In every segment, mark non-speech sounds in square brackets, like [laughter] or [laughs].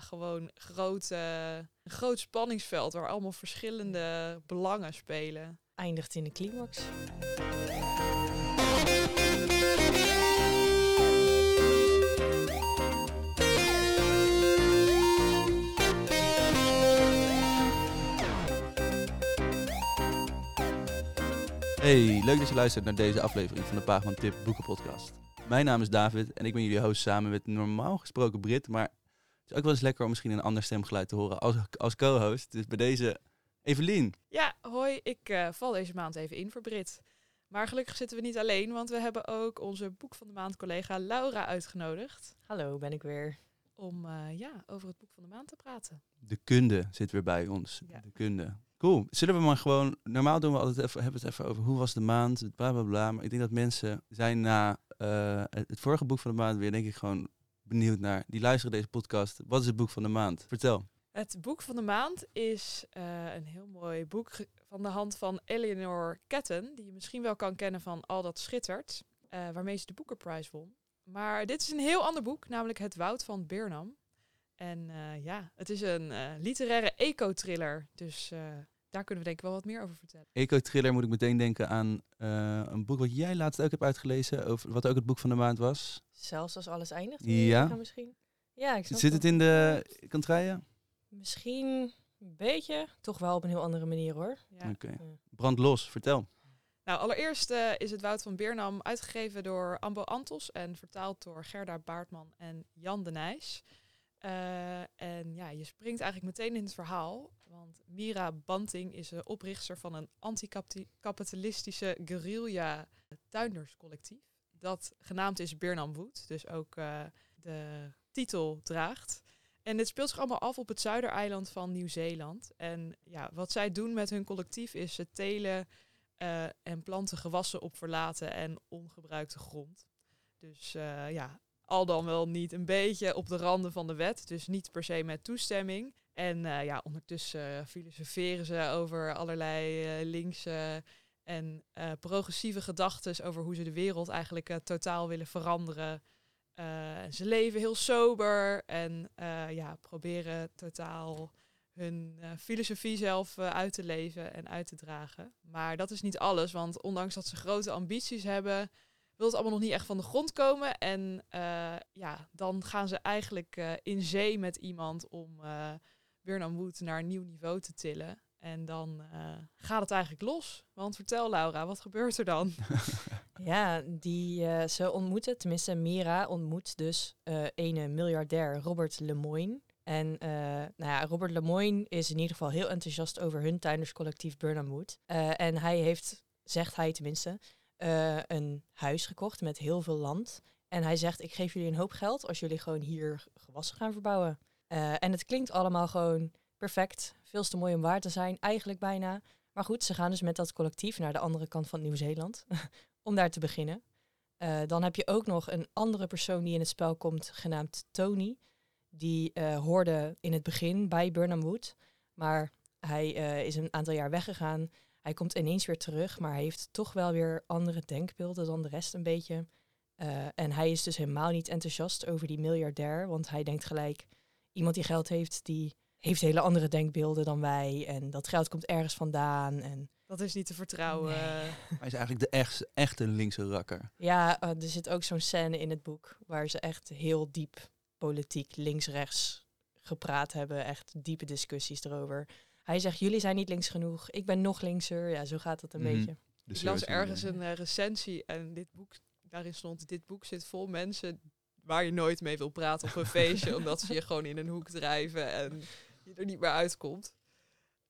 gewoon grote, een groot spanningsveld waar allemaal verschillende belangen spelen. Eindigt in de climax. Hey, leuk dat je luistert naar deze aflevering van de Paagman Tip Boekenpodcast. Mijn naam is David en ik ben jullie host samen met normaal gesproken Brit, maar is ook wel eens lekker om misschien een ander stemgeluid te horen als, als co-host. Dus bij deze Evelien. Ja, hoi, ik eh, val deze maand even in voor Brit. Maar gelukkig zitten we niet alleen, want we hebben ook onze boek van de maand collega Laura uitgenodigd Hallo, ben ik weer. om eh, ja, over het boek van de maand te praten. De kunde zit weer bij ons. Ja. De kunde. Cool. Zullen we maar gewoon... Normaal doen we altijd even, hebben we het even over hoe was de maand, bla bla bla. Maar ik denk dat mensen zijn na eh, het het vorige boek van de maand weer denk ik gewoon benieuwd naar. Die luisteren deze podcast. Wat is het boek van de maand? Vertel. Het boek van de maand is eh, een heel mooi boek van de hand van Eleanor Ketten, die je misschien wel kan kennen van Al dat schittert, eh, waarmee ze de Booker Prize won. Maar dit is een heel ander boek, namelijk Het Woud van Birnam. En eh, ja, het is een literaire eco-thriller, dus daar kunnen we denk ik wel wat meer over vertellen. Eco-thriller moet ik meteen denken aan eh, een boek wat jij laatst ook hebt uitgelezen, over, wat ook het boek van de maand was. Zelfs als alles eindigt. Ja. Misschien. Ja, ik snap Zit het in de contraien? Misschien een beetje. Toch wel op een heel andere manier hoor. Ja. Oké. Brand los, vertel. Nou, allereerst eh, is het Woud van Beernam uitgegeven door Ambo Antos en vertaald door Gerda Baartman en Jan de Nijs. Eh, en ja, je springt eigenlijk meteen in het verhaal, want Mira Banting is de oprichter van een anticapitalistische guerrilla tuinderscollectief. Dat genaamd is Beernam Wood, dus ook eh, de titel draagt. En dit speelt zich allemaal af op het zuidereiland van Nieuw-Zeeland. En ja, wat zij doen met hun collectief is ze telen eh, en planten gewassen op verlaten en ongebruikte grond. Dus eh, ja, al dan wel niet een beetje op de randen van de wet, dus niet per se met toestemming. En eh, ja, ondertussen filosoferen ze over allerlei eh, linkse en eh, progressieve gedachten over hoe ze de wereld eigenlijk totaal willen veranderen. Ze leven heel sober en ja, proberen totaal hun filosofie zelf uit te leven en uit te dragen. Maar dat is niet alles, want ondanks dat ze grote ambities hebben, wil het allemaal nog niet echt van de grond komen. En ja, dan gaan ze eigenlijk in zee met iemand om Burnham Wood naar een nieuw niveau te tillen. En dan eh, gaat het eigenlijk los. Want vertel Laura, wat gebeurt er dan? [laughs] Ja, die, eh, ze ontmoeten, tenminste Mira ontmoet dus eh ene miljardair Robert Lemoyne. En eh, nou ja, Robert Lemoyne is in ieder geval heel enthousiast over hun tuinderscollectief Burnham Wood. Eh, en hij heeft, zegt hij tenminste, eh, een huis gekocht met heel veel land. En hij zegt, ik geef jullie een hoop geld als jullie gewoon hier gewassen gaan verbouwen. Eh, en het klinkt allemaal gewoon perfect. Veel te mooi om waar te zijn, eigenlijk bijna. Maar goed, ze gaan dus met dat collectief naar de andere kant van Nieuw-Zeeland. [laughs] om daar te beginnen. Eh, dan heb je ook nog een andere persoon die in het spel komt, genaamd Tony. Die eh, hoorde in het begin bij Burnham Wood. Maar hij is een aantal jaar weggegaan. Hij komt ineens weer terug, maar hij heeft toch wel weer andere denkbeelden dan de rest een beetje. En hij is dus helemaal niet enthousiast over die miljardair, want hij denkt gelijk, iemand die geld heeft, die heeft hele andere denkbeelden dan wij. En dat geld komt ergens vandaan. En Dat is niet te vertrouwen. Nee. Hij is eigenlijk de echt, echte linkse rakker. Ja, eh, er zit ook zo'n scène in het boek waar ze echt heel diep politiek links-rechts gepraat hebben. Echt diepe discussies erover. Hij zegt, jullie zijn niet links genoeg. Ik ben nog linkser. Ja, zo gaat het een Mhm. beetje. Ik las Cersei, ergens een eh, recensie en dit boek, daarin stond, dit boek zit vol mensen waar je nooit mee wil praten op een [laughs] feestje, omdat ze je gewoon in een hoek drijven en je er niet meer uitkomt.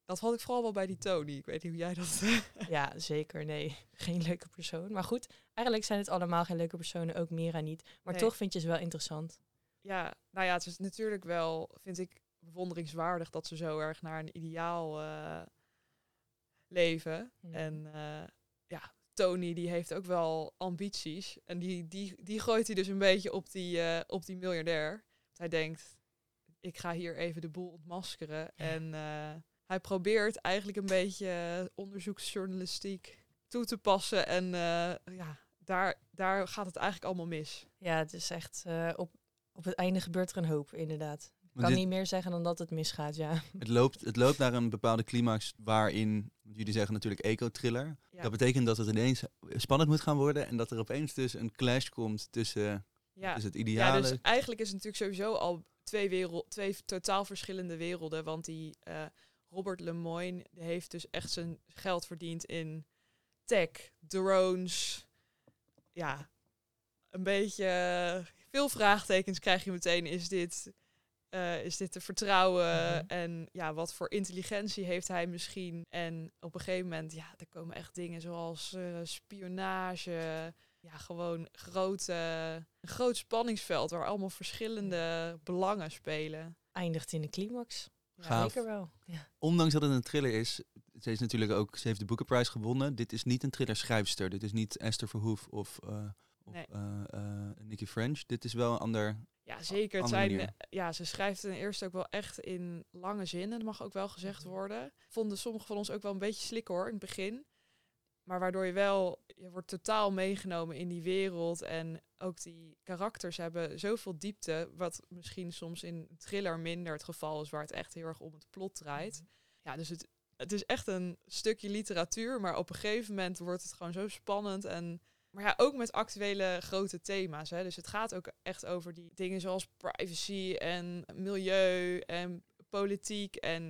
Dat had ik vooral wel bij die Tony. Ik weet niet hoe jij dat... [laughs] Ja, zeker. Nee, geen leuke persoon. Maar goed, eigenlijk zijn het allemaal geen leuke personen. Ook Mira niet. Maar Nee. toch vind je ze wel interessant. ja, nou ja, het is natuurlijk wel, vind ik, bewonderingswaardig dat ze zo erg naar een ideaal eh, leven. Mhm. En eh, Tony die heeft ook wel ambities. En die, die, die gooit hij dus een beetje op die, eh, op die miljardair. Hij denkt, ik ga hier even de boel ontmaskeren. En eh, hij probeert eigenlijk een beetje onderzoeksjournalistiek toe te passen. En eh, ja, daar, daar gaat het eigenlijk allemaal mis. Ja, het is echt... eh, op, op het einde gebeurt er een hoop, inderdaad. kan dit- niet meer zeggen dan dat het misgaat, ja. Het loopt, het loopt naar een bepaalde climax waarin, want jullie zeggen natuurlijk eco-thriller. Ja. Dat betekent dat het ineens spannend moet gaan worden en dat er opeens dus een clash komt tussen Ja. dus het ja, ideale. dus eigenlijk is het natuurlijk sowieso al twee, wereld, twee totaal verschillende werelden. Want die eh, Robert Lemoyne heeft dus echt zijn geld verdiend in tech, drones. Ja, een beetje veel vraagtekens krijg je meteen. Is dit, eh, is dit te vertrouwen? Mhm. En ja, wat voor intelligentie heeft hij misschien? En op een gegeven moment, ja, er komen echt dingen zoals eh, spionage. Ja, gewoon grote, een groot spanningsveld waar allemaal verschillende belangen spelen. Eindigt in de climax. Ja, Gaaf. Zeker wel. Ja. Ondanks dat het een thriller is, ze is natuurlijk ook, ze heeft de Boekenprijs gewonnen. Dit is niet een thriller schrijfster. Dit is niet Esther Verhoef of, eh of Nee. eh, eh, Nicky French. Dit is wel een ander. Ja, zeker. Het zijn, manier. eh, ja, ze schrijft ten eerste ook wel echt in lange zinnen. Dat mag ook wel gezegd Mhm. worden. Vonden sommigen van ons ook wel een beetje slikken hoor in het begin. Maar waardoor je wel, je wordt totaal meegenomen in die wereld. En ook die karakters hebben zoveel diepte. Wat misschien soms in thriller minder het geval is, waar het echt heel erg om het plot draait. Ja, dus het, het is echt een stukje literatuur. Maar op een gegeven moment wordt het gewoon zo spannend. En maar ja, ook met actuele grote thema's. Hè. Dus het gaat ook echt over die dingen zoals privacy en milieu en politiek. En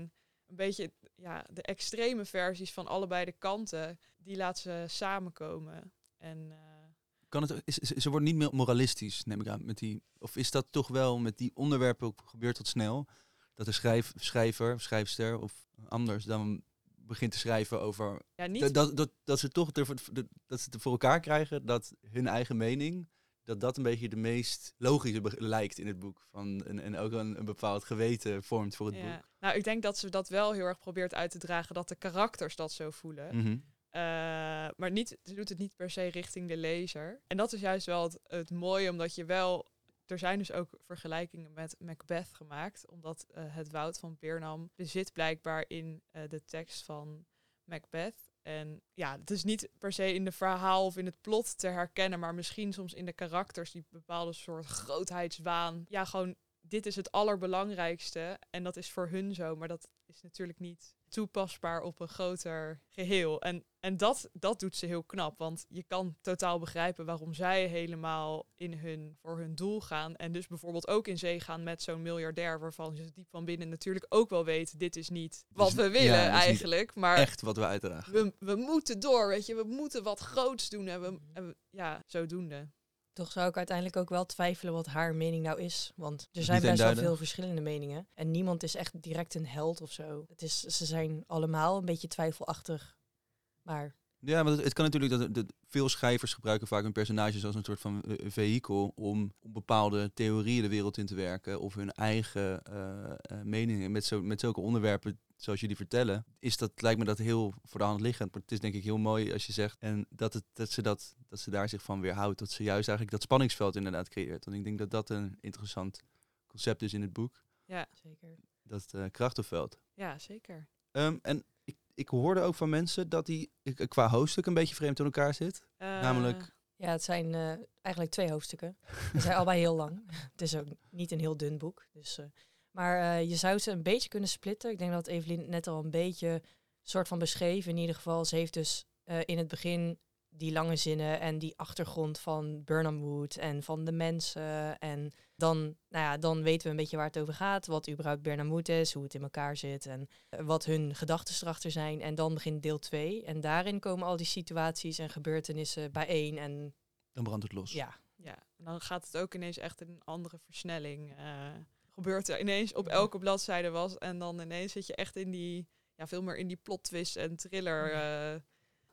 een beetje ja, de extreme versies van allebei de kanten. Die laat ze samenkomen. En eh, Kan het, is, ze wordt niet meer moralistisch, neem ik aan. Met die, of is dat toch wel met die onderwerpen ook gebeurt dat snel? Dat de schrijf, schrijver, schrijfster of anders dan begint te schrijven over ja, niet dat, dat, dat, ze toch ervoor- dat ze het voor elkaar krijgen dat hun eigen mening, dat dat een beetje de meest logische lijkt in het boek. Van, en, en ook een, een bepaald geweten vormt voor het ja. Nou, ik denk dat ze dat wel heel erg probeert uit te dragen. Dat de karakters dat zo voelen. boek. Mhm. Eh, maar niet, ze doet het niet per se richting de lezer. En dat is juist wel het, het mooie, omdat je wel... Er zijn dus ook vergelijkingen met Macbeth gemaakt. Omdat eh, het woud van Beernam bezit blijkbaar in eh, de tekst van Macbeth. En ja, het is niet per se in de verhaal of in het plot te herkennen, maar misschien soms in de karakters die bepaalde soort grootheidswaan. Ja, gewoon dit is het allerbelangrijkste en dat is voor hun zo, maar dat is natuurlijk niet toepasbaar op een groter geheel. En, en dat, dat doet ze heel knap, want je kan totaal begrijpen waarom zij helemaal in hun, voor hun doel gaan. En dus bijvoorbeeld ook in zee gaan met zo'n miljardair, waarvan ze diep van binnen natuurlijk ook wel weten, dit is niet wat we willen eigenlijk. Maar Echt wat we uitdragen. we, we moeten door, weet je, we moeten wat groots doen. En we, en we- ja, zodoende. Toch zou ik uiteindelijk ook wel twijfelen wat haar mening nou is. Want er zijn best wel veel verschillende meningen. En niemand is echt direct een held of zo. Het is, ze zijn allemaal een beetje twijfelachtig. Maar Ja, maar het, kan natuurlijk dat, dat veel schrijvers gebruiken vaak hun personages als een soort van eh, vehikel om, bepaalde theorieën de wereld in te werken of hun eigen eh, meningen met, zo, met zulke onderwerpen zoals jullie vertellen, is dat lijkt me dat heel voor de hand liggend. Maar het is denk ik heel mooi als je zegt en dat, het, dat, ze dat, dat ze daar zich van weerhoudt, dat ze juist eigenlijk dat spanningsveld inderdaad creëert. Want ik denk dat dat een interessant concept is in het boek, Ja, zeker. dat eh krachtenveld. ja zeker. Ehm, en ik, ik hoorde ook van mensen dat die qua hoofdstuk een beetje vreemd in elkaar zit. Eh, Namelijk- Ja, het zijn eh, eigenlijk twee hoofdstukken. Ze zijn allebei heel lang. [laughs] Het is ook niet een heel dun boek. Dus, eh, maar eh, je zou ze een beetje kunnen splitten. Ik denk dat Evelien net al een beetje soort van beschreef. In ieder geval, ze heeft dus eh, in het begin die lange zinnen en die achtergrond van Burnham Wood en van de mensen. En dan, nou ja, dan weten we een beetje waar het over gaat. Wat überhaupt Burnham Wood is, hoe het in elkaar zit en eh, wat hun gedachten erachter zijn. En dan begint deel 2. En daarin komen al die situaties en gebeurtenissen bijeen. En Dan brandt het los. ja, Ja, en dan gaat het ook ineens echt in een andere versnelling. eh, gebeurt er ineens op elke bladzijde was. En dan ineens zit je echt in die, ja, veel meer in die plot twist en thriller. eh,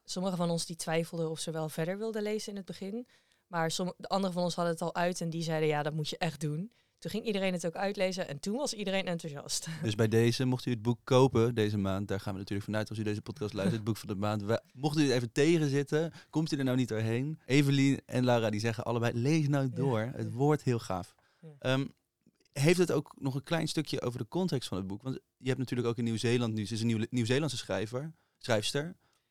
Sommigen van ons die twijfelden of ze wel verder wilden lezen in het begin. Maar som, de anderen van ons hadden het al uit en die zeiden ja, dat moet je echt doen. Toen ging iedereen het ook uitlezen en toen was iedereen enthousiast. [laughs] Dus bij deze, mocht u het boek kopen deze maand, daar gaan we natuurlijk vanuit als u deze podcast luistert, het boek van de maand. We- mocht u het even tegenzitten, komt u er nou niet doorheen. Evelien en Laura die zeggen allebei, lees nou door. Ja. Het wordt heel gaaf. Ja. Ehm, heeft het ook nog een klein stukje over de context van het boek? Want je hebt natuurlijk ook in Nieuw-Zeeland nu, ze is een Nieuw- Nieuw-Zeelandse schrijver, schrijfster.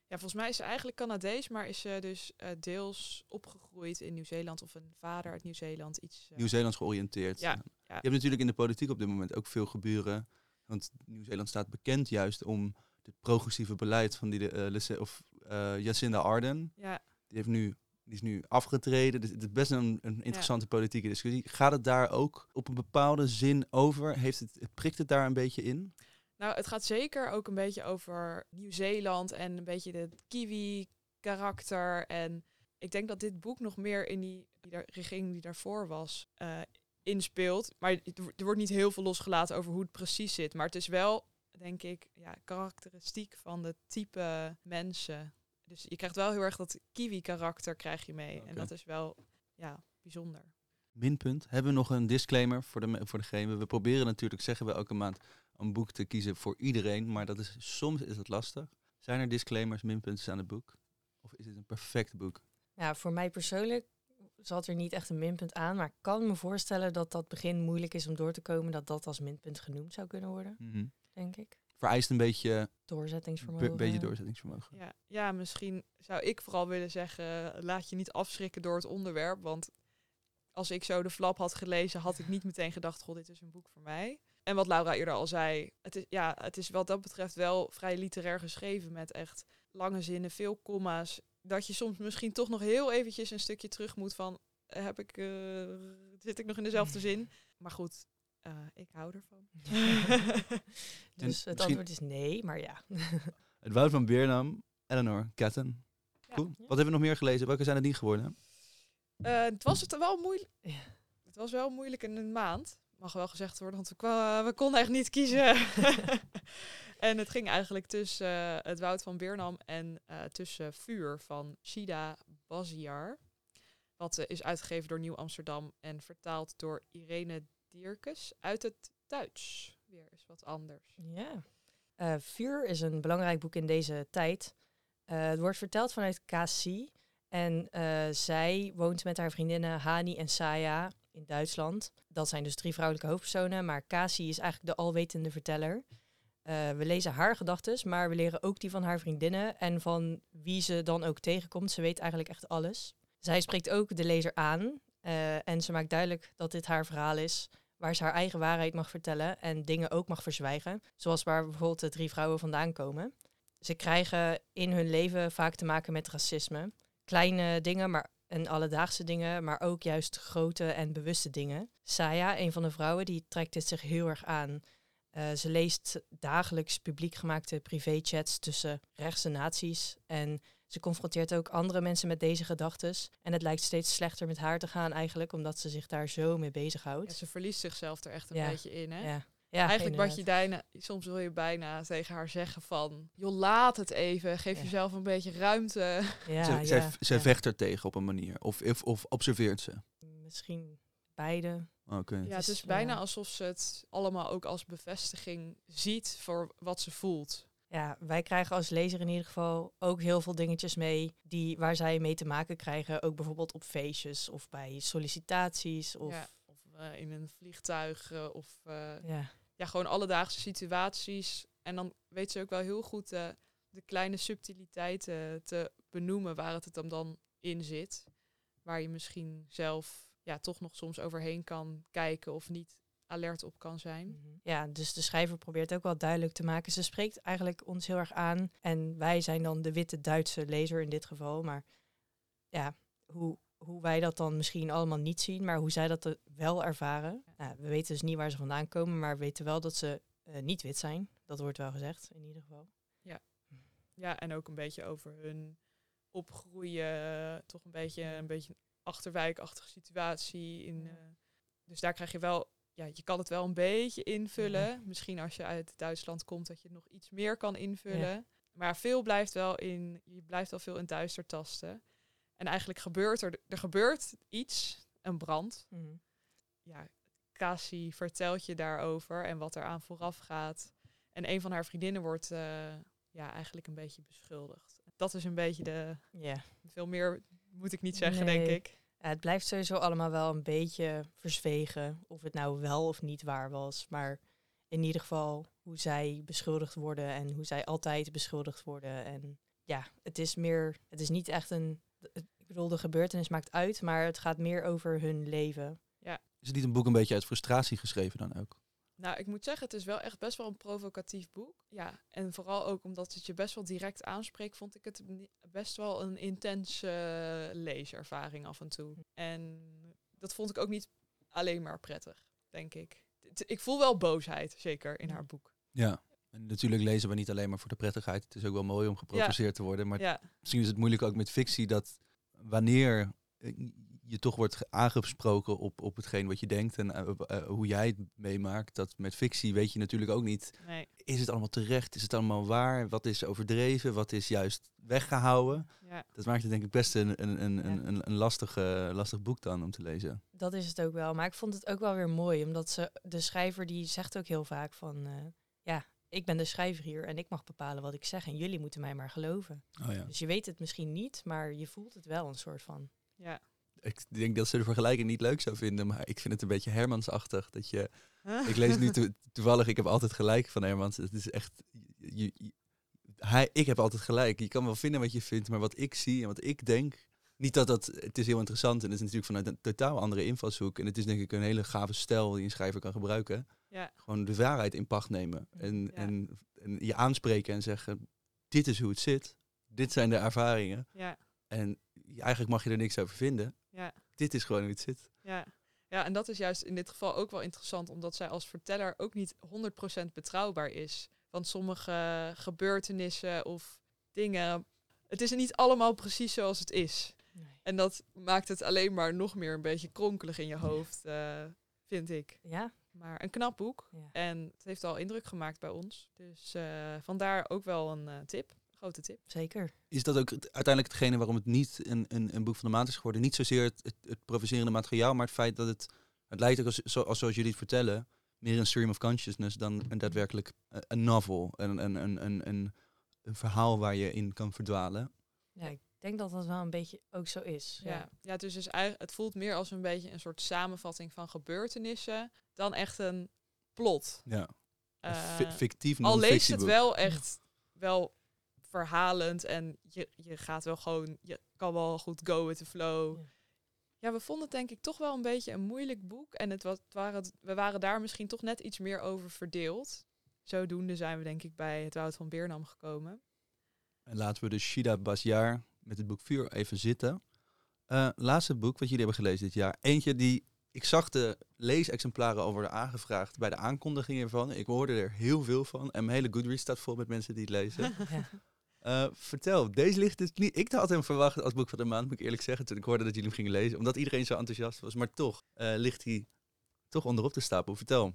Ja, volgens mij is ze eigenlijk Canadees, maar is ze dus eh, deels opgegroeid in Nieuw-Zeeland of een vader uit Nieuw-Zeeland. Iets. eh, Nieuw-Zeelands georiënteerd. Ja, Je hebt natuurlijk in de politiek op dit moment ook veel geburen. Want Nieuw-Zeeland staat bekend juist om het progressieve beleid van die de, eh, Lise- of, Jacinda Ardern. ja, Die, heeft nu, die is nu afgetreden. Dus het is best een, een interessante politieke discussie. Gaat het daar ook op een bepaalde zin over? Heeft het, prikt het daar een beetje in? Nou, het gaat zeker ook een beetje over Nieuw-Zeeland en een beetje de kiwi-karakter. En ik denk dat dit boek nog meer in die, regering die daarvoor was eh, inspeelt. Maar het er wordt niet heel veel losgelaten over hoe het precies zit. Maar het is wel, denk ik, ja, karakteristiek van de type mensen. Dus je krijgt wel heel erg dat kiwi-karakter krijg je mee. En dat is wel, ja, bijzonder. Minpunt. Hebben we nog een disclaimer voor, de, voor degene? We proberen natuurlijk, zeggen we elke maand, een boek te kiezen voor iedereen. Maar dat is, soms is het lastig. Zijn er disclaimers, minpunten aan het boek? Of is dit een perfect boek? Ja, voor mij persoonlijk zat er niet echt een minpunt aan. Maar ik kan me voorstellen dat dat begin moeilijk is om door te komen. Dat dat als minpunt genoemd zou kunnen worden, Mhm. denk ik. Vereist een beetje, Doorzettingsvermogen. be- beetje doorzettingsvermogen. Ja, ja, misschien zou ik vooral willen zeggen, laat je niet afschrikken door het onderwerp. Want als ik zo de flap had gelezen, had ik niet meteen gedacht, goh, dit is een boek voor mij. En wat Laura eerder al zei, het is, ja, het is wat dat betreft wel vrij literair geschreven met echt lange zinnen, veel comma's. Dat je soms misschien toch nog heel eventjes een stukje terug moet van, heb ik, eh, zit ik nog in dezelfde zin? Maar goed, eh, ik hou ervan. [laughs] [laughs] dus het misschien- antwoord is nee, maar ja. [laughs] Het Woud van Beernam, Eleanor Ketten. Ja. Cool. Ja. Wat hebben we nog meer gelezen? Welke zijn het niet geworden? Eh, het was het wel moeilijk. Het was wel moeilijk in een maand. Mag wel gezegd worden, want we, kwa- we konden echt niet kiezen. en het ging eigenlijk tussen eh, het woud van Beernam en eh, tussen Vuur van Shida Baziar. Wat is uitgegeven door Nieuw Amsterdam en vertaald door Irene Dierkes uit het Duits. Weer is wat anders. Ja. Eh, Vuur is een belangrijk boek in deze tijd. Eh, het wordt verteld vanuit Kasi. En eh, zij woont met haar vriendinnen Hani en Saya in Duitsland. Dat zijn dus drie vrouwelijke hoofdpersonen. Maar Kasi is eigenlijk de alwetende verteller. We lezen haar gedachten, maar we leren ook die van haar vriendinnen. En van wie ze dan ook tegenkomt. Ze weet eigenlijk echt alles. Zij spreekt ook de lezer aan. en ze maakt duidelijk dat dit haar verhaal is waar ze haar eigen waarheid mag vertellen en dingen ook mag verzwijgen. Zoals waar bijvoorbeeld de drie vrouwen vandaan komen. Ze krijgen in hun leven vaak te maken met racisme. Kleine dingen maar, en alledaagse dingen, maar ook juist grote en bewuste dingen. Saya, een van de vrouwen, die trekt dit zich heel erg aan. Eh, ze leest dagelijks publiek gemaakte privéchats tussen rechtse naties. En ze confronteert ook andere mensen met deze gedachten. En het lijkt steeds slechter met haar te gaan eigenlijk, omdat ze zich daar zo mee bezighoudt. Ja, ze verliest zichzelf er echt een Ja. beetje in. Hè? Ja. Ja, Eigenlijk wat je bijna, soms wil je bijna tegen haar zeggen van, joh, laat het even, geef Ja. jezelf een beetje ruimte. Ja, zij ja, zij, zij ja. vecht er tegen op een manier. Of, of, of observeert ze. Misschien beide. Oké. Ja, het is, is bijna alsof ze het allemaal ook als bevestiging ziet voor wat ze voelt. Ja, wij krijgen als lezer in ieder geval ook heel veel dingetjes mee die, waar zij mee te maken krijgen. Ook bijvoorbeeld op feestjes of bij sollicitaties. Of, Ja, of eh, in een vliegtuig eh, of eh, ja. ja, gewoon alledaagse situaties. En dan weet ze ook wel heel goed de kleine subtiliteiten te benoemen waar het het hem dan in zit. Waar je misschien zelf ja, toch nog soms overheen kan kijken of niet alert op kan zijn. Mhm. Ja, dus de schrijver probeert ook wel duidelijk te maken. Ze spreekt eigenlijk ons heel erg aan. En wij zijn dan de witte Duitse lezer in dit geval. Maar ja, hoe, hoe wij dat dan misschien allemaal niet zien, maar hoe zij dat wel ervaren. Nou, we weten dus niet waar ze vandaan komen, maar we weten wel dat ze eh, niet wit zijn. Dat wordt wel gezegd, in ieder geval. Ja, en ook een beetje over hun opgroeien. Toch een beetje een beetje een achterwijkachtige situatie. In, Ja. eh, dus daar krijg je wel, ja, je kan het wel een beetje invullen. Misschien als je uit Duitsland komt, dat je het nog iets meer kan invullen. Maar veel blijft wel in, je blijft wel veel in duister tasten. En eigenlijk gebeurt er, er gebeurt iets, een brand. Mhm. Ja, Cassie vertelt je daarover en wat eraan vooraf gaat. En een van haar vriendinnen wordt eh, ja, eigenlijk een beetje beschuldigd. Dat is een beetje de. Ja. Veel meer moet ik niet zeggen, Nee. denk ik. Ja, het blijft sowieso allemaal wel een beetje verzwegen of het nou wel of niet waar was. Maar in ieder geval hoe zij beschuldigd worden en hoe zij altijd beschuldigd worden. En ja, het is meer, het is niet echt een, ik bedoel, de gebeurtenis maakt uit, maar het gaat meer over hun leven. Is het niet een boek een beetje uit frustratie geschreven dan ook? Nou, ik moet zeggen, het is wel echt best wel een provocatief boek. Ja, en vooral ook omdat het je best wel direct aanspreekt, vond ik het best wel een intense eh, leeservaring af en toe. En dat vond ik ook niet alleen maar prettig, denk ik. Ik voel wel boosheid, zeker, in haar boek. Ja. En natuurlijk lezen we niet alleen maar voor de prettigheid. Het is ook wel mooi om geprovoceerd te worden. Maar Ja, misschien is het moeilijk ook met fictie dat wanneer je toch wordt ge- aangesproken op, op hetgeen wat je denkt en eh, eh, hoe jij het meemaakt. Dat met fictie weet je natuurlijk ook niet, nee, is het allemaal terecht? Is het allemaal waar? Wat is overdreven? Wat is juist weggehouden? ja. Dat maakt het denk ik best een, een, een, Ja. een, een, een lastig, eh, lastig boek dan om te lezen. Dat is het ook wel. Maar ik vond het ook wel weer mooi, omdat ze, de schrijver die zegt ook heel vaak van, eh, ja, ik ben de schrijver hier en ik mag bepalen wat ik zeg en jullie moeten mij maar geloven. Oh ja. Dus je weet het misschien niet, maar je voelt het wel een soort van. Ja. Ik denk dat ze de vergelijking niet leuk zou vinden, maar ik vind het een beetje Hermansachtig. Dat je, ik lees nu [laughs] to- toevallig, ik heb altijd gelijk van Hermans. Het is echt, je, je- hij, ik heb altijd gelijk. Je kan wel vinden wat je vindt, maar wat ik zie en wat ik denk. Niet dat dat, het is heel interessant en het is natuurlijk vanuit een totaal andere invalshoek. En het is denk ik een hele gave stijl die een schrijver kan gebruiken. Ja. Gewoon de waarheid in pacht nemen. En, Ja. en, en je aanspreken en zeggen, dit is hoe het zit. Dit zijn de ervaringen. ja, En eigenlijk mag je er niks over vinden. ja. Dit is gewoon hoe het zit. Ja. ja, en dat is juist in dit geval ook wel interessant, omdat zij als verteller ook niet 100% betrouwbaar is. Want sommige gebeurtenissen of dingen, het is niet allemaal precies zoals het is. En dat maakt het alleen maar nog meer een beetje kronkelig in je hoofd, eh, vind ik. Ja, Maar een knap boek. ja. En het heeft al indruk gemaakt bij ons. Dus eh, vandaar ook wel een eh, tip. Grote tip. zeker. Is dat ook het- uiteindelijk hetgene waarom het niet een, een, een boek van de maand is geworden? Niet zozeer het, het, het provocerende materiaal, maar het feit dat het... Het lijkt ook als, zo, als zoals jullie het vertellen, meer een stream of consciousness dan een daadwerkelijk eh, een novel. Een, een, een, een, een, een verhaal waar je in kan verdwalen. Ja, ik denk dat dat wel een beetje ook zo is. Ja, Ja. ja. dus, dus eigenlijk, het voelt meer als een beetje een soort samenvatting van gebeurtenissen dan echt een plot. Ja. Eh, fi- fictief al leest het wel echt wel verhalend en je, je gaat wel gewoon, je kan wel goed go with the flow. Ja. Ja, we vonden het denk ik toch wel een beetje een moeilijk boek en het was, het waren, we waren daar misschien toch net iets meer over verdeeld. Zodoende zijn we denk ik bij het Woud van Beernam gekomen. En laten we dus Shida Basjar met het boek Vuur even zitten. Eh, laatste boek wat jullie hebben gelezen dit jaar. Eentje die... Ik zag de leesexemplaren al worden aangevraagd bij de aankondiging ervan. Ik hoorde er heel veel van. En mijn hele Goodreads staat vol met mensen die het lezen. [laughs] [laughs] Ja. Eh, vertel, deze ligt dus niet... Ik had hem verwacht als boek van de maand, moet ik eerlijk zeggen. Toen ik hoorde dat jullie hem gingen lezen. Omdat iedereen zo enthousiast was. Maar toch eh, ligt hij toch onderop de stapel. Vertel.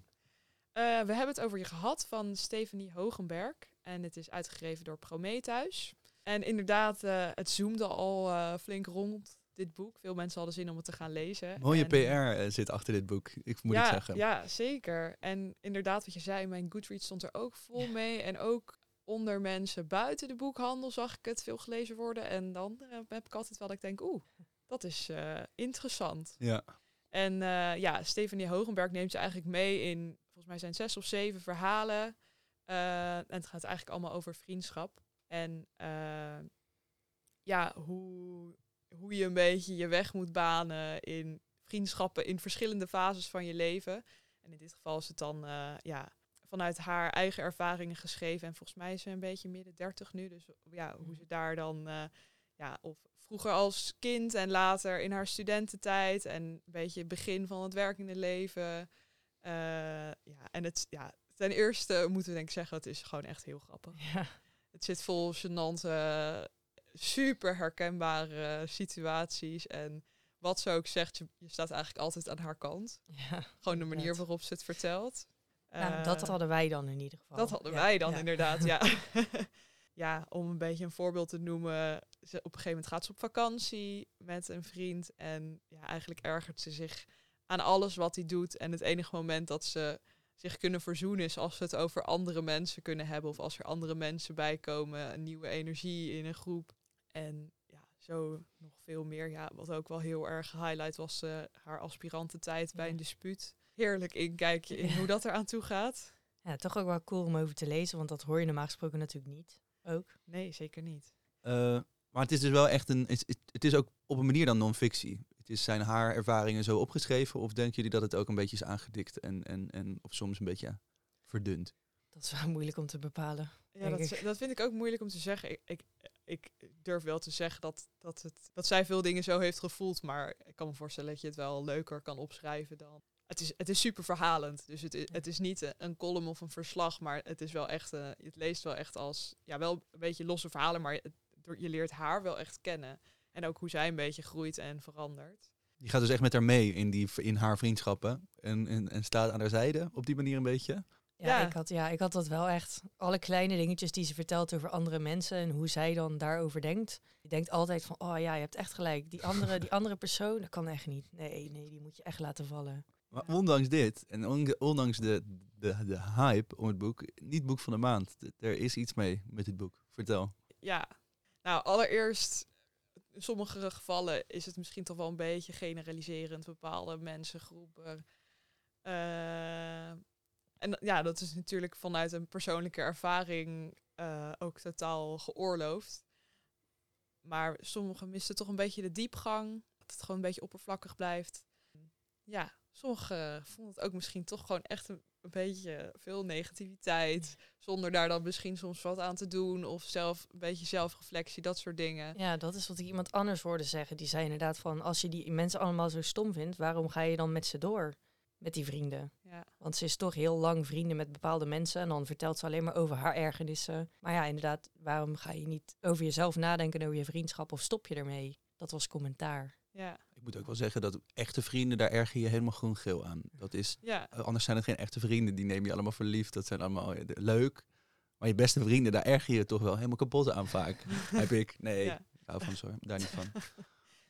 Eh, we hebben het over je gehad van Stephanie Hogenberg. En het is uitgegeven door Prometheus. En inderdaad, het zoomde al flink rond, dit boek. Veel mensen hadden zin om het te gaan lezen. Mooie En- PR zit achter dit boek, ik moet ja, ik zeggen. Ja, zeker. En inderdaad, wat je zei, mijn Goodreads stond er ook vol Ja. mee. En ook onder mensen buiten de boekhandel zag ik het veel gelezen worden. En dan eh, heb ik altijd wel dat ik denk, oeh, dat is eh, interessant. Ja. En eh, ja, Stephanie Hogenberg neemt je eigenlijk mee in, volgens mij zijn zes of zeven verhalen. En het gaat eigenlijk allemaal over vriendschap. En ja, hoe, hoe je een beetje je weg moet banen in vriendschappen in verschillende fases van je leven. En in dit geval is het dan ja, vanuit haar eigen ervaringen geschreven. En volgens mij is ze een beetje midden dertig nu. Dus ja, hoe ze daar dan, eh, ja, of vroeger als kind en later in haar studententijd. En een beetje het begin van het werkende leven. Eh, ja, en het, ja, ten eerste moeten we denk ik zeggen, het is gewoon echt heel grappig. Ja. Het zit vol gênante, super herkenbare situaties. En wat ze ook zegt, je, je staat eigenlijk altijd aan haar kant. Ja. Gewoon de manier waarop ze het vertelt. Nou, dat Eh, hadden wij dan in ieder geval. dat hadden Ja. wij dan Ja. inderdaad, ja. [laughs] [laughs] ja, om een beetje een voorbeeld te noemen. Ze, op een gegeven moment gaat ze op vakantie met een vriend. En ja, eigenlijk ergert ze zich aan alles wat hij doet. En het enige moment dat ze zich kunnen verzoenen is als ze het over andere mensen kunnen hebben. Of als er andere mensen bij komen. Een nieuwe energie in een groep. En ja, zo nog veel meer. Ja, wat ook wel heel erg highlight was eh, haar aspirantentijd bij Ja. een dispuut. Heerlijk inkijkje in hoe dat eraan toe gaat. Ja, toch ook wel cool om over te lezen, want dat hoor je normaal gesproken natuurlijk niet. Ook. Nee, zeker niet. Eh, maar het is dus wel echt een. Het, is ook op een manier dan non-fictie. Het is zijn haar ervaringen zo opgeschreven? Of denken jullie dat het ook een beetje is aangedikt en, en, en of soms een beetje verdund? Dat is wel [laughs] moeilijk om te bepalen. Ja, dat, dat vind ik ook moeilijk om te zeggen. Ik, ik, ik durf wel te zeggen dat, dat, het, dat zij veel dingen zo heeft gevoeld. Maar ik kan me voorstellen dat je het wel leuker kan opschrijven dan. Het is, het is super verhalend. Dus het is, het is niet een- een column of een verslag. Maar het is wel echt. eh, het leest wel echt als. Ja, wel een beetje losse verhalen. Maar het, door- je leert haar wel echt kennen. En ook hoe zij een beetje groeit en verandert. Je gaat dus echt met haar mee in, die, in haar vriendschappen. En, en, en staat aan haar zijde op die manier een beetje. Ja, Ja. Ik, had, ja, ik had dat wel echt. Alle kleine dingetjes die ze vertelt over andere mensen en hoe zij dan daarover denkt. Je denkt altijd van, oh ja, je hebt echt gelijk. Die andere, die andere persoon, dat kan echt niet. Nee, nee, die moet je echt laten vallen. Maar ondanks dit en on- ondanks de, de, de hype om het boek, niet boek van de maand. Er is iets mee met dit boek. Vertel. Ja, nou allereerst, in sommige gevallen is het misschien toch wel een beetje generaliserend, bepaalde mensengroepen. Eh, en ja, dat is natuurlijk vanuit een persoonlijke ervaring eh, ook totaal geoorloofd. Maar sommigen missen toch een beetje de diepgang, dat het gewoon een beetje oppervlakkig blijft. Ja, sommigen vonden het ook misschien toch gewoon echt een, een beetje veel negativiteit zonder daar dan misschien soms wat aan te doen of zelf een beetje zelfreflectie, dat soort dingen. Ja, dat is wat ik iemand anders hoorde zeggen. Die zei inderdaad van, als je die mensen allemaal zo stom vindt, waarom ga je dan met ze door? Met die vrienden. Ja, Want ze is toch heel lang vrienden met bepaalde mensen. En dan vertelt ze alleen maar over haar ergernissen. Maar ja, inderdaad, waarom ga je niet over jezelf nadenken, en over je vriendschap? Of stop je ermee? Dat was commentaar. Ja, Ik moet ook wel zeggen dat echte vrienden, daar erger je helemaal groen-geel aan. Dat is, ja, eh, anders zijn het geen echte vrienden. Die neem je allemaal voor lief. Dat zijn allemaal eh, leuk. Maar je beste vrienden, daar erger je je toch wel helemaal kapot aan vaak. [laughs] Heb ik. Nee, Ja. ik hou van zo. Daar niet van. [laughs]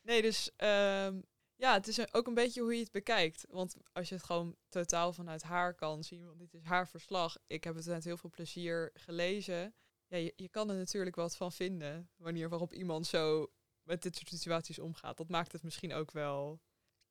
Nee, dus ehm, ja, het is ook een beetje hoe je het bekijkt. Want als je het gewoon totaal vanuit haar kan zien, want dit is haar verslag. Ik heb het met heel veel plezier gelezen. Ja, je, je kan er natuurlijk wat van vinden, wanneer waarop iemand zo met dit soort situaties omgaat. Dat maakt het misschien ook wel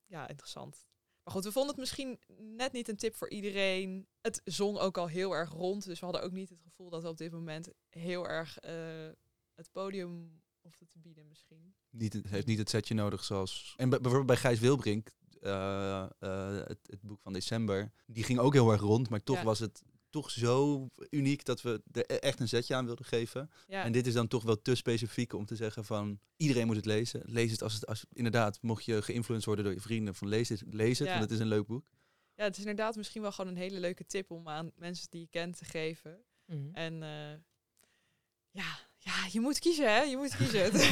ja, interessant. Maar goed, we vonden het misschien net niet een tip voor iedereen. Het zong ook al heel erg rond, dus we hadden ook niet het gevoel dat we op dit moment heel erg eh, het podium hoefden te bieden misschien. Niet, het heeft niet het setje nodig zoals... En bij- bijvoorbeeld bij Gijs Wilbrink, eh, eh, het, het boek van december, die ging ook heel erg rond, maar toch Ja. was het toch zo uniek dat we er e- echt een zetje aan wilden geven. Ja, En dit is dan toch wel te specifiek om te zeggen van iedereen moet het lezen. Lees het als het als inderdaad, mocht je geïnfluenced worden door je vrienden van lees het, lees het, Ja. want het is een leuk boek. Ja, het is inderdaad misschien wel gewoon een hele leuke tip om aan mensen die je kent te geven. Mhm. En eh, ja, ja, je moet kiezen, hè? Je moet kiezen. [laughs]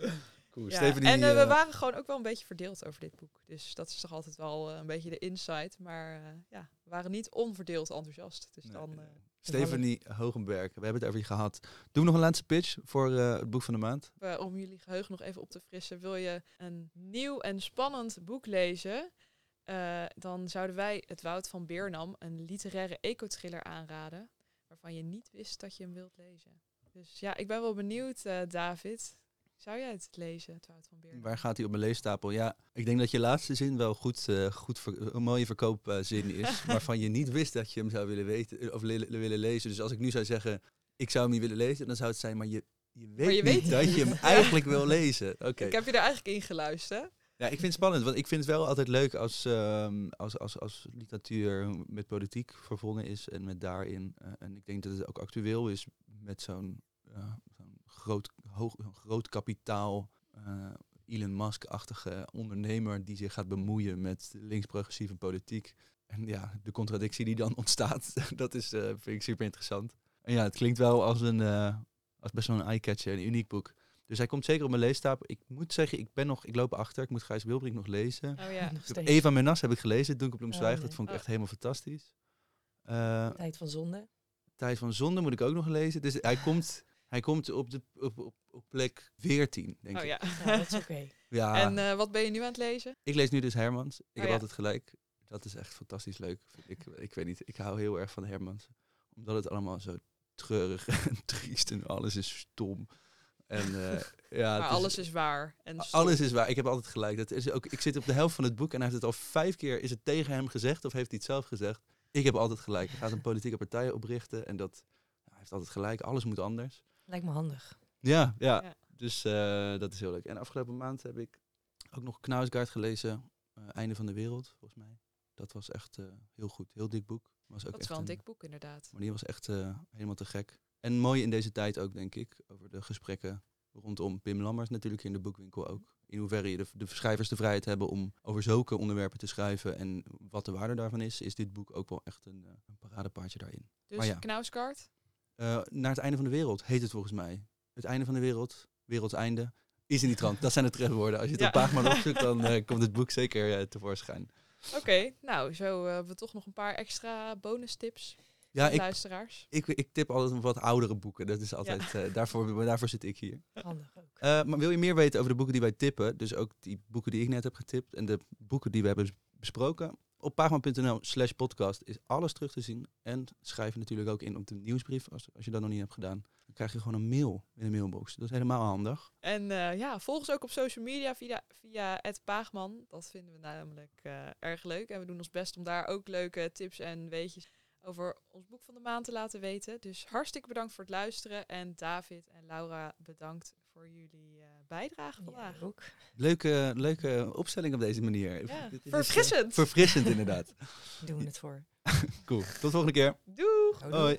[laughs] Cool. En eh, we eh, waren gewoon ook wel een beetje verdeeld over dit boek. Dus dat is toch altijd wel eh, een beetje de insight. Maar ja, we waren niet onverdeeld enthousiast. Dus Nee, dan, Stephanie Hogenberg, we hebben het over je gehad. Doen we nog een laatste pitch voor het boek van de maand? om jullie geheugen nog even op te frissen. Wil je een nieuw en spannend boek lezen? dan zouden wij Het Woud van Beernam, een literaire ecotriller aanraden. Waarvan je niet wist dat je hem wilt lezen. Dus ja, ik ben wel benieuwd, David. Zou jij het lezen, Het van Beernam? Waar gaat hij op mijn leestapel? Ja, ik denk dat je laatste zin wel goed, eh, goed ver- een mooie verkoopzin is. [laughs] waarvan je niet wist dat je hem zou willen weten eh, of willen lezen. Dus als ik nu zou zeggen, ik zou hem niet willen lezen, dan zou het zijn, maar je, je weet je niet weet dat je hem [laughs] eigenlijk wil lezen. Oké. Ik heb je er eigenlijk in geluisterd. Ja, ik vind het spannend, want ik vind het wel altijd leuk als, ehm, als, als, als literatuur met politiek vervonden is en met daarin. eh, en ik denk dat het ook actueel is met zo'n zo'n groot, hoog, groot kapitaal, eh, Elon Musk-achtige ondernemer die zich gaat bemoeien met links-progressieve politiek. En ja, de contradictie die dan [laughs] ontstaat, dat is, eh, vind ik super interessant. En ja, het klinkt wel als, een, eh, als best wel een eye-catcher, een uniek boek. Dus hij komt zeker op mijn leestapel. Ik moet zeggen, ik ben nog, ik loop achter. Ik moet Gijs Wilbrink nog lezen. Oh ja. Nog steeds. Eva Menas heb ik gelezen, Dunkel Bloemzwijg. Oh, Dat nee. vond ik Oh. echt helemaal fantastisch. Eh, Tijd van zonde. Tijd van Zonde moet ik ook nog lezen. Dus hij komt, hij komt op, de, op, op, op plek 14, denk Oh ik. ja. Ja, dat is oké. Ja, En eh, wat ben je nu aan het lezen? ik lees nu dus Hermans. Ik heb ja. altijd gelijk. Dat is echt fantastisch leuk. vind Ik, ik weet niet, ik hou heel erg van Hermans. Omdat het allemaal zo treurig [laughs] en triest en alles is stom. En eh, ja, maar alles is waar. En. Alles is waar. Ik heb altijd gelijk. Dat is ook, ik zit op de helft van het boek en hij heeft het al vijf keer. Is het tegen hem gezegd of heeft hij het zelf gezegd? Ik heb altijd gelijk. Hij gaat een politieke partij oprichten en dat hij heeft altijd gelijk. Alles moet anders. Lijkt me handig. Ja, ja. Ja. Dus eh, dat is heel leuk. En afgelopen maand heb ik ook nog Knausgaard gelezen. eh, Einde van de wereld, volgens mij. Dat was echt eh, heel goed. Heel dik boek. Was ook Dat is wel een dik boek, inderdaad. Maar die was echt eh, helemaal te gek. En mooi in deze tijd ook, denk ik. Over de gesprekken rondom Pim Lammers natuurlijk in de boekwinkel ook. In hoeverre je de, de schrijvers de vrijheid hebben om over zulke onderwerpen te schrijven. En wat de waarde daarvan is, is dit boek ook wel echt een, een paradepaardje daarin. Dus Maar ja. Knausgaard. Eh, naar het einde van de wereld heet het volgens mij. Het einde van de wereld, wereldseinde, is in die trant. Dat zijn de trefwoorden. Als je het Ja. op Paagman opzoekt, dan eh, komt het boek zeker eh, tevoorschijn. Oké, nou, zo hebben we toch nog een paar extra bonus tips Ja, voor de ik, luisteraars. ik, ik tip altijd wat oudere boeken. Dat is altijd, eh, daarvoor, daarvoor zit ik hier. Handig ook. Eh, maar wil je meer weten over de boeken die wij tippen, dus ook die boeken die ik net heb getipt en de boeken die we hebben besproken, op pagman.nl slash podcast is alles terug te zien. En schrijf natuurlijk ook in op de nieuwsbrief, als, als je dat nog niet hebt gedaan. Dan krijg je gewoon een mail in de mailbox. Dat is helemaal handig. En eh, ja, volg ons ook op social media via, via Paagman. Dat vinden we namelijk eh, erg leuk. En we doen ons best om daar ook leuke tips en weetjes over ons boek van de maand te laten weten. Dus hartstikke bedankt voor het luisteren. En David en Laura, bedankt voor jullie eh, bijdrage vandaag. Ja, ook. Leuke, leuke opstelling op deze manier. Ja, Dit is, eh, verfrissend. verfrissend inderdaad. Doen we het voor. [laughs] Cool. Tot de volgende keer. Doeg! Houdoe. Hoi.